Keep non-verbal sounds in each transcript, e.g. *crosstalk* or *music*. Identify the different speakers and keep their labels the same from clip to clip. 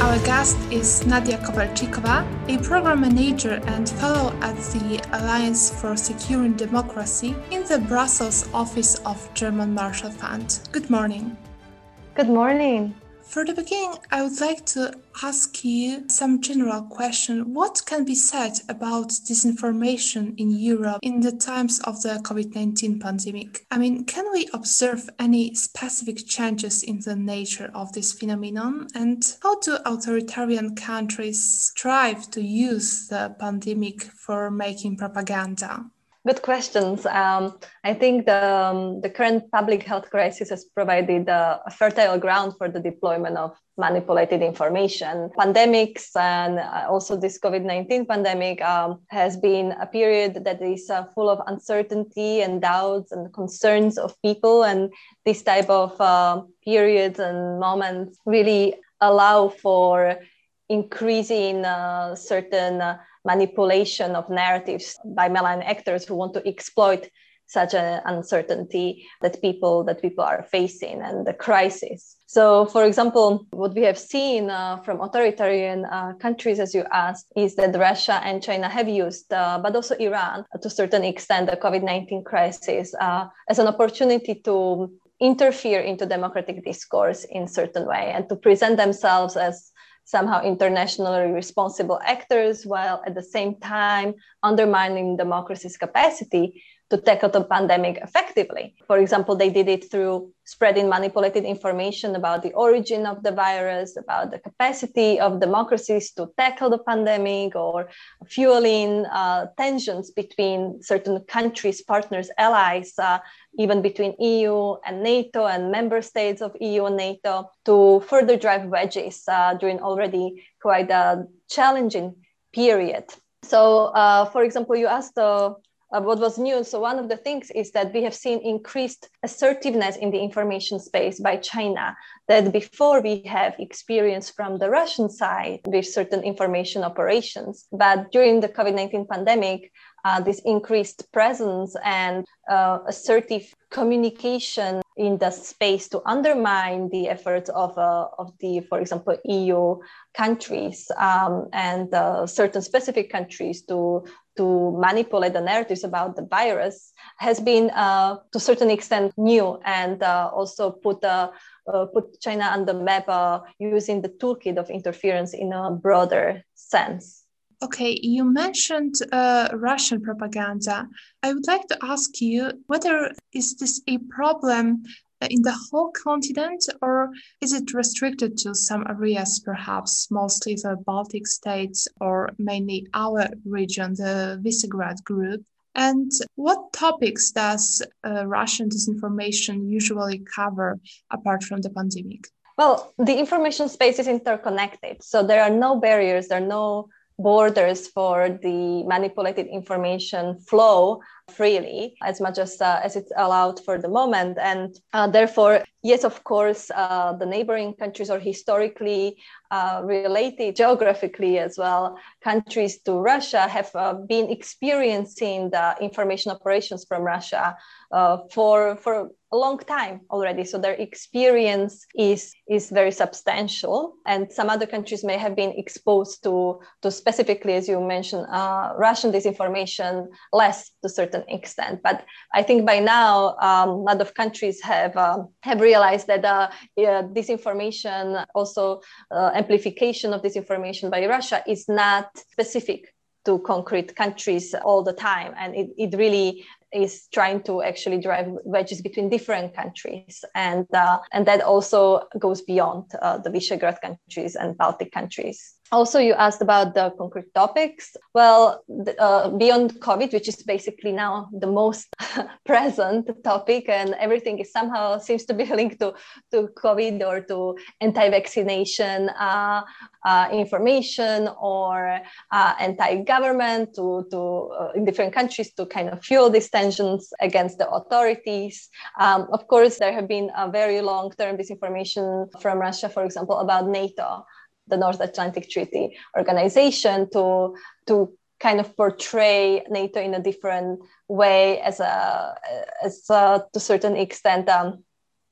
Speaker 1: our guest is Nadia Kovalchikova, a program manager and fellow at the Alliance for Securing Democracy in the Brussels office of German Marshall Fund. Good morning.
Speaker 2: Good morning.
Speaker 1: For the beginning, I would like to ask you some general question. What can be said about disinformation in Europe in the times of the COVID-19 pandemic? I mean, can we observe any specific changes in the nature of this phenomenon? And how do authoritarian countries strive to use the pandemic for making propaganda?
Speaker 2: Good questions. Um, I think the, um, the current public health crisis has provided uh, a fertile ground for the deployment of manipulated information. Pandemics and uh, also this COVID 19 pandemic um, has been a period that is uh, full of uncertainty and doubts and concerns of people. And this type of uh, periods and moments really allow for increasing uh, certain uh, manipulation of narratives by malign actors who want to exploit such an uncertainty that people that people are facing and the crisis. So for example what we have seen uh, from authoritarian uh, countries as you asked is that russia and china have used uh, but also iran to a certain extent the covid-19 crisis uh, as an opportunity to interfere into democratic discourse in certain way and to present themselves as somehow internationally responsible actors while at the same time undermining democracy's capacity to tackle the pandemic effectively. For example, they did it through spreading manipulated information about the origin of the virus, about the capacity of democracies to tackle the pandemic, or fueling uh, tensions between certain countries, partners, allies, uh, even between EU and NATO and member states of EU and NATO, to further drive wedges uh, during already quite a challenging period. So, uh, for example, you asked uh, what was new. So one of the things is that we have seen increased assertiveness in the information space by China that before we have experience from the Russian side with certain information operations. But during the COVID-19 pandemic, uh, this increased presence and uh, assertive communication in the space to undermine the efforts of, uh, of the, for example, EU countries um, and uh, certain specific countries to, to manipulate the narratives about the virus has been, uh, to a certain extent, new and uh, also put uh, put China on the map using the toolkit of interference in a broader sense.
Speaker 1: Okay, you mentioned uh, Russian propaganda. I would like to ask you whether is this a problem in the whole continent or is it restricted to some areas perhaps mostly the baltic states or mainly our region the visegrad group? And what topics does uh, russian disinformation usually cover apart from the pandemic?
Speaker 2: Well the information space is interconnected so there are no barriers there are no borders for the manipulated information flow freely as much as uh, as it's allowed for the moment. And uh, therefore yes of course uh, the neighboring countries are historically uh, related geographically as well. Countries to russia have uh, been experiencing the information operations from russia uh, for for a long time already. So their experience is is very substantial. And some other countries may have been exposed to to specifically as you mentioned russian disinformation less to certain certain extent. But I think by now, um, a lot of countries have um, have realized that uh, yeah, disinformation, also uh, amplification of disinformation by Russia, is not specific to concrete countries all the time, and it, it really is trying to actually drive wedges between different countries, and uh, and that also goes beyond uh, the Visegrad countries and Baltic countries also you asked about the concrete topics. Well uh, beyond covid which is basically now the most *laughs* present topic and everything is somehow seems to be *laughs* linked to, to covid or to anti-vaccination uh, uh, information or uh, anti-government to, to uh, in different countries to kind of fuel these tensions against the authorities. Um, of course there have been a very long-term disinformation from russia for example about nato the North Atlantic Treaty Organization to to kind of portray NATO in a different way as a as a, to a certain extent um,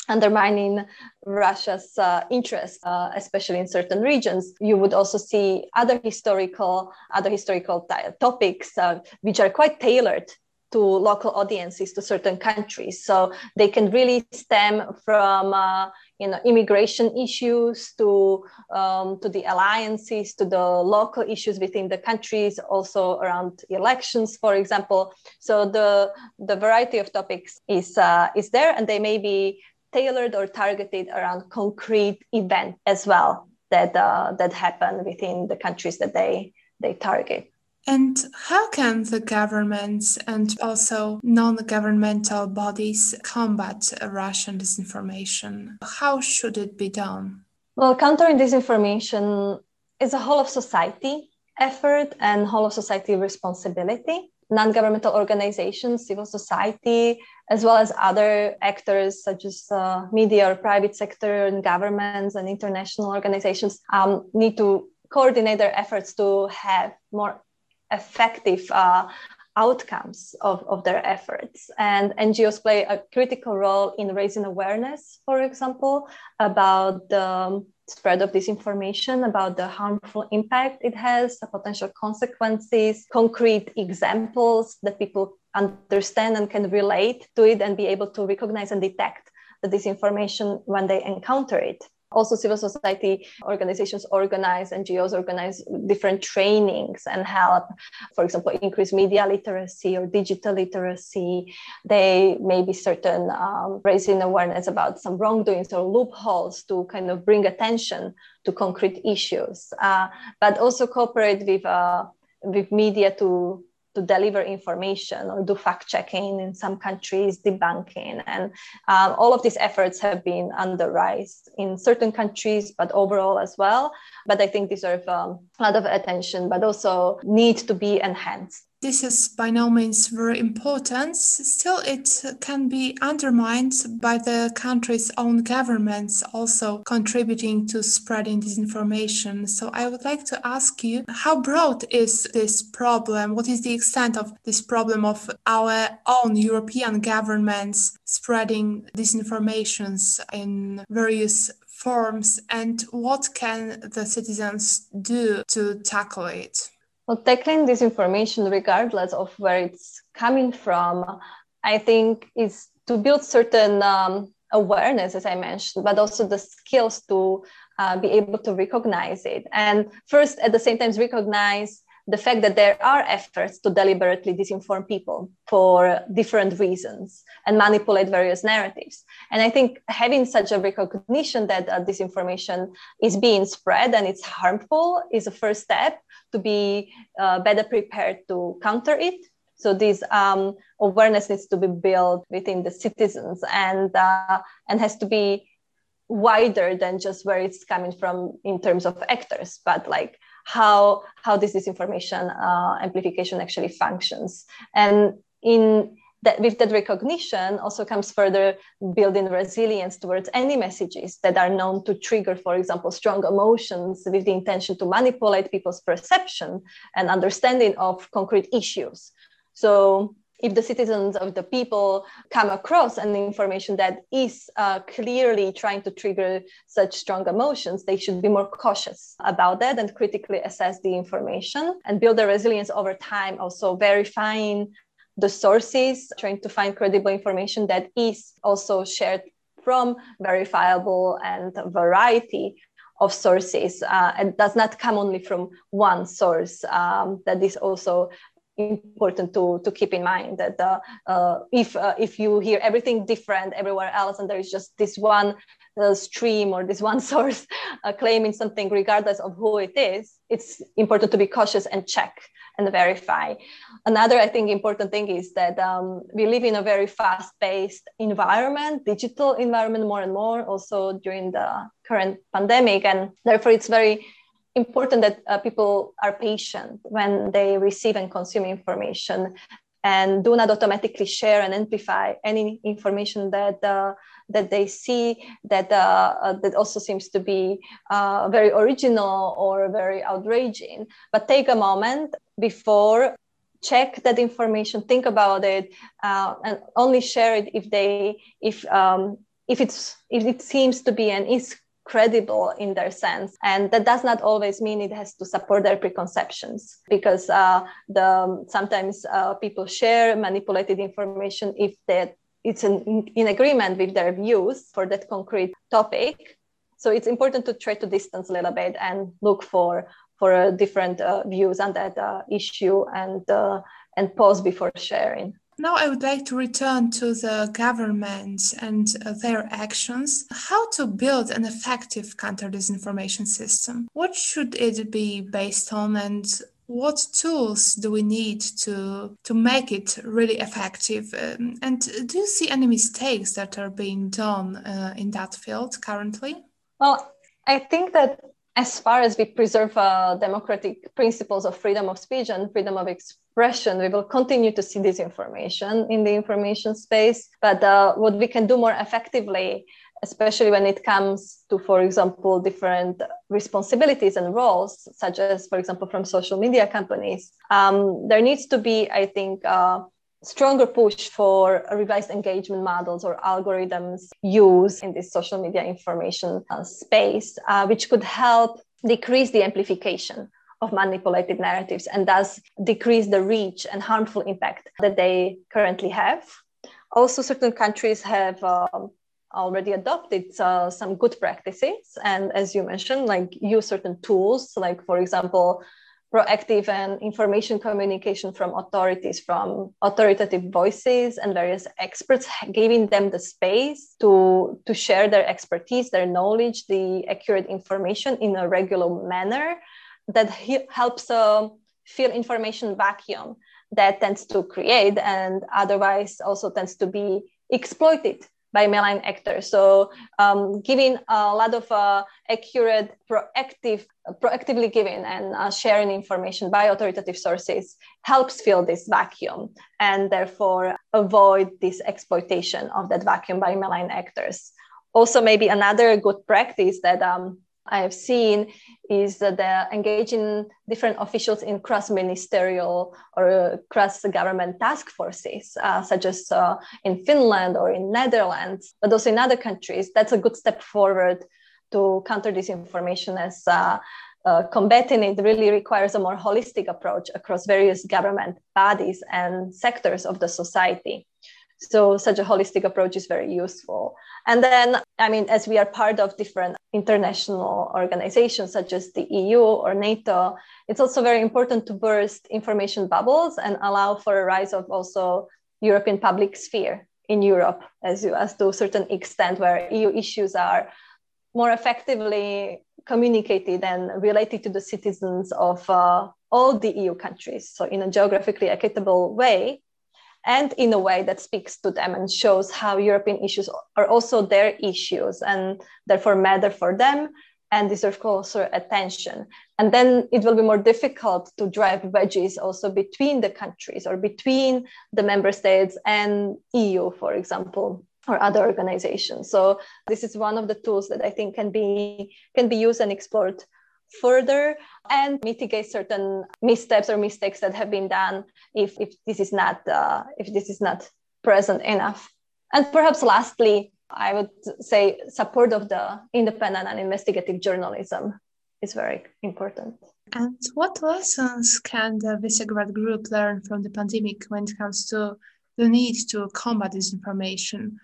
Speaker 2: undermining Russia's uh, interest, uh, especially in certain regions. You would also see other historical, other historical t- topics uh, which are quite tailored to local audiences to certain countries. So they can really stem from uh, you know immigration issues to um, to the alliances to the local issues within the countries, also around elections, for example. So the the variety of topics is uh, is there, and they may be tailored or targeted around concrete event as well that uh, that happen within the countries that they they target.
Speaker 1: And how can the governments and also non governmental bodies combat Russian disinformation? How should it be done?
Speaker 2: Well, countering disinformation is a whole of society effort and whole of society responsibility. Non governmental organizations, civil society, as well as other actors such as uh, media or private sector and governments and international organizations um, need to coordinate their efforts to have more effective uh, outcomes of, of their efforts. And NGOs play a critical role in raising awareness, for example, about the spread of disinformation, about the harmful impact it has, the potential consequences, concrete examples that people understand and can relate to it and be able to recognize and detect the disinformation when they encounter it also civil society organizations organize ngos organize different trainings and help for example increase media literacy or digital literacy. They may be certain um, raising awareness about some wrongdoings or loopholes to kind of bring attention to concrete issues. Uh, but also cooperate with uh, with media to to deliver information or do fact checking in some countries, debunking. And um, all of these efforts have been the rise in certain countries, but overall as well. But I think deserve um, a lot of attention, but also need to be enhanced
Speaker 1: this is by no means very important. Still, it can be undermined by the country's own governments also contributing to spreading disinformation. So, I would like to ask you how broad is this problem? What is the extent of this problem of our own European governments spreading disinformations in various forms? And what can the citizens do to tackle it?
Speaker 2: Well, tackling this information, regardless of where it's coming from, I think is to build certain um, awareness, as I mentioned, but also the skills to uh, be able to recognize it. And first, at the same time, recognize the fact that there are efforts to deliberately disinform people for different reasons and manipulate various narratives. And I think having such a recognition that uh, disinformation is being spread and it's harmful is a first step to be uh, better prepared to counter it. So this um, awareness needs to be built within the citizens and uh, and has to be wider than just where it's coming from in terms of actors, but like how how this disinformation uh, amplification actually functions. And in that with that recognition also comes further building resilience towards any messages that are known to trigger, for example, strong emotions with the intention to manipulate people's perception and understanding of concrete issues. So if the citizens of the people come across an information that is uh, clearly trying to trigger such strong emotions, they should be more cautious about that and critically assess the information and build a resilience over time, also verifying the sources, trying to find credible information that is also shared from verifiable and variety of sources uh, and does not come only from one source. Um, that is also important to, to keep in mind that uh, uh, if uh, if you hear everything different everywhere else and there is just this one uh, stream or this *laughs* one source uh, claiming something regardless of who it is it's important to be cautious and check and verify. Another, I think, important thing is that um, we live in a very fast-paced environment, digital environment more and more, also during the current pandemic, and therefore it's very important that uh, people are patient when they receive and consume information and do not automatically share and amplify any information that uh, that they see that uh, uh, that also seems to be uh, very original or very outraging. But take a moment before check that information think about it uh, and only share it if they if um, if it's if it seems to be and is credible in their sense. And that does not always mean it has to support their preconceptions because uh, the sometimes uh, people share manipulated information if that it's in, in agreement with their views for that concrete topic. So it's important to try to distance a little bit and look for for uh, different uh, views on that uh, issue and uh, and pause before sharing
Speaker 1: now I would like to return to the governments and uh, their actions. How to build an effective counter disinformation system? What should it be based on and what tools do we need to to make it really effective um, and do you see any mistakes that are being done uh, in that field currently
Speaker 2: well i think that as far as we preserve uh, democratic principles of freedom of speech and freedom of expression, we will continue to see disinformation in the information space. But uh, what we can do more effectively, especially when it comes to, for example, different responsibilities and roles, such as, for example, from social media companies, um, there needs to be, I think, uh, stronger push for revised engagement models or algorithms used in this social media information uh, space, uh, which could help decrease the amplification of manipulated narratives and thus decrease the reach and harmful impact that they currently have. Also, certain countries have um, already adopted uh, some good practices and as you mentioned like use certain tools like for example proactive and information communication from authorities, from authoritative voices and various experts, giving them the space to, to share their expertise, their knowledge, the accurate information in a regular manner that he- helps uh, fill information vacuum that tends to create and otherwise also tends to be exploited by malign actors. So um, giving a lot of uh, accurate, proactive, proactively giving and uh, sharing information by authoritative sources helps fill this vacuum and therefore avoid this exploitation of that vacuum by malign actors. Also, maybe another good practice that um, I have seen is that they're engaging different officials in cross-ministerial or cross-government task forces, uh, such as uh, in Finland or in Netherlands, but also in other countries. That's a good step forward to counter disinformation as uh, uh, combating it really requires a more holistic approach across various government bodies and sectors of the society. So such a holistic approach is very useful. And then, I mean, as we are part of different international organizations such as the EU or NATO, it's also very important to burst information bubbles and allow for a rise of also European public sphere in Europe, as, you, as to a certain extent, where EU issues are more effectively communicated and related to the citizens of uh, all the EU countries. So, in a geographically equitable way, and in a way that speaks to them and shows how European issues are also their issues and therefore matter for them and deserve closer attention. And then it will be more difficult to drive wedges also between the countries or between the member states and EU, for example or other organizations. So this is one of the tools that I think can be can be used and explored further and mitigate certain missteps or mistakes that have been done if, if this is not uh, if this is not present enough. And perhaps lastly i would say support of the independent and investigative journalism is very important.
Speaker 1: And what lessons can the Visegrad group learn from the pandemic when it comes to the need to combat disinformation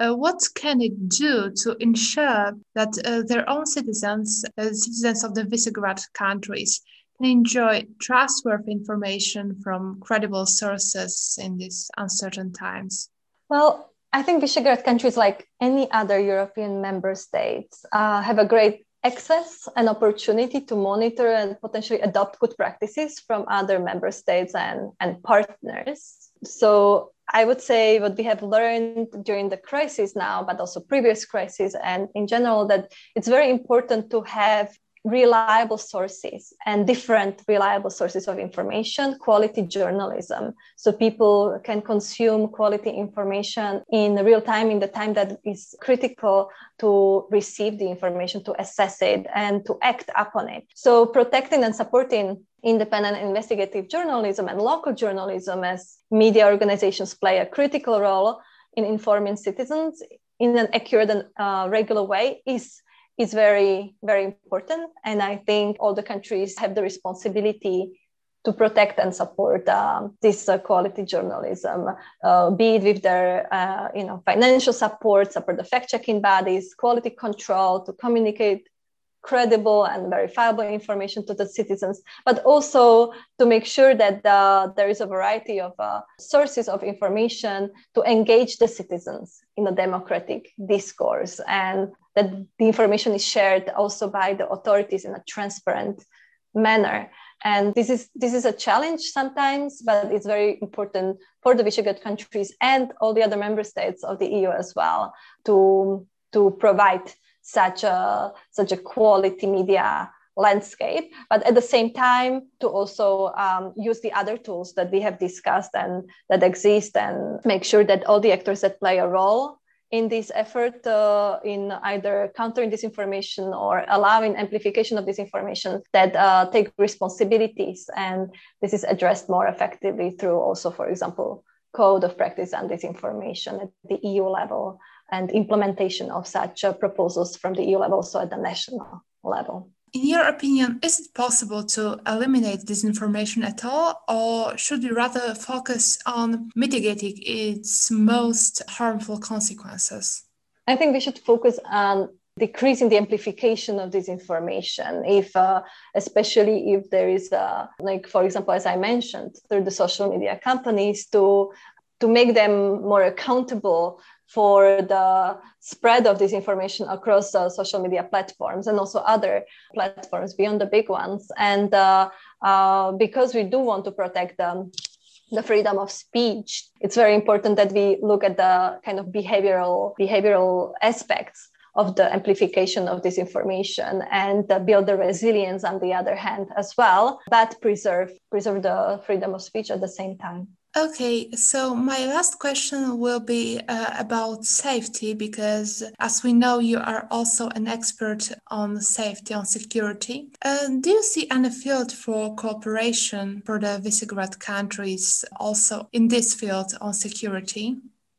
Speaker 1: uh, what can it do to ensure that uh, their own citizens, uh, citizens of the Visegrad countries, can enjoy trustworthy information from credible sources in these uncertain times?
Speaker 2: Well, I think Visegrad countries, like any other European member states, uh, have a great access and opportunity to monitor and potentially adopt good practices from other member states and, and partners. So I would say what we have learned during the crisis now, but also previous crises and in general, that it's very important to have reliable sources and different reliable sources of information, quality journalism. So people can consume quality information in real time, in the time that is critical to receive the information, to assess it, and to act upon it. So protecting and supporting independent investigative journalism and local journalism as media organizations play a critical role in informing citizens in an accurate and uh, regular way is is very very important. And i think all the countries have the responsibility to protect and support um, this uh, quality journalism, uh, be it with their uh, you know financial support, support the fact-checking bodies, quality control, to communicate credible and verifiable information to the citizens, but also to make sure that uh, there is a variety of uh, sources of information to engage the citizens in a democratic discourse. And that the information is shared also by the authorities in a transparent manner. And this is this is a challenge sometimes but it's very important for the visegrad countries and all the other member states of the eu as well to to provide such a such a quality media landscape but at the same time to also um, use the other tools that we have discussed and that exist and make sure that all the actors that play a role in this effort uh, in either countering disinformation or allowing amplification of disinformation that uh, take responsibilities. And this is addressed more effectively through also, for example, code of practice on disinformation at the EU level and implementation of such uh, proposals from the EU level, so at the national level.
Speaker 1: In your opinion, is it possible to eliminate disinformation at all, or should we rather focus on mitigating its most harmful consequences?
Speaker 2: I think we should focus on decreasing the amplification of disinformation if uh, especially if there is a, like for example as i mentioned through the social media companies to to make them more accountable for the spread of this information across uh, social media platforms and also other platforms beyond the big ones. And uh, uh, because we do want to protect them, the freedom of speech, it's very important that we look at the kind of behavioral behavioral aspects of the amplification of this information and uh, build the resilience on the other hand as well, but preserve preserve the freedom of speech at the same time.
Speaker 1: Okay, so my last question will be uh, about safety because, as we know, you are also an expert on safety, on security. Uh, do you see any field for cooperation for the Visegrad countries also in this field on security?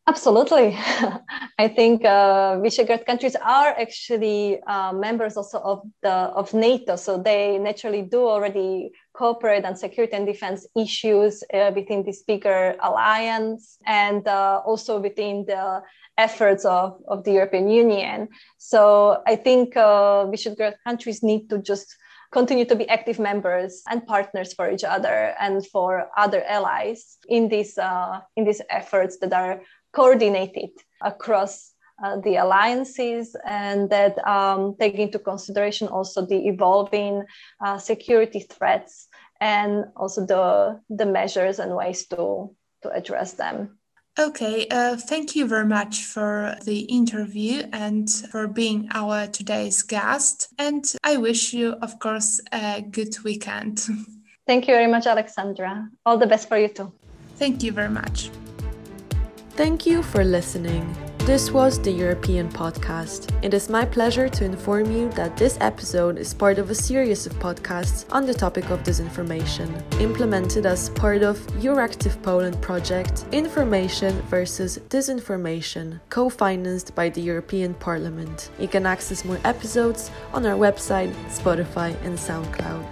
Speaker 2: Absolutely. *laughs* I think uh, Visegrad countries are actually uh, members also of the of NATO, so they naturally do already cooperate on security and defense issues uh, within this bigger alliance and uh, also within the efforts of, of the European Union. So I think uh, Visegrad countries need to just continue to be active members and partners for each other and for other allies in these uh, in these efforts that are coordinated across uh, the alliances and that um, take into consideration also the evolving uh, security threats and also the, the measures and ways to, to address them.
Speaker 1: Okay, uh, thank you very much for the interview and for being our today's guest. And I wish you, of course, a good weekend. *laughs*
Speaker 2: Thank you very much, Alexandra. All the best for you too.
Speaker 1: Thank you very much.
Speaker 3: Thank you for listening. This was the European Podcast. It is my pleasure to inform you that this episode is part of a series of podcasts on the topic of disinformation, implemented as part of Euractiv Poland project Information versus Disinformation, co financed by the European Parliament. You can access more episodes on our website, Spotify, and SoundCloud.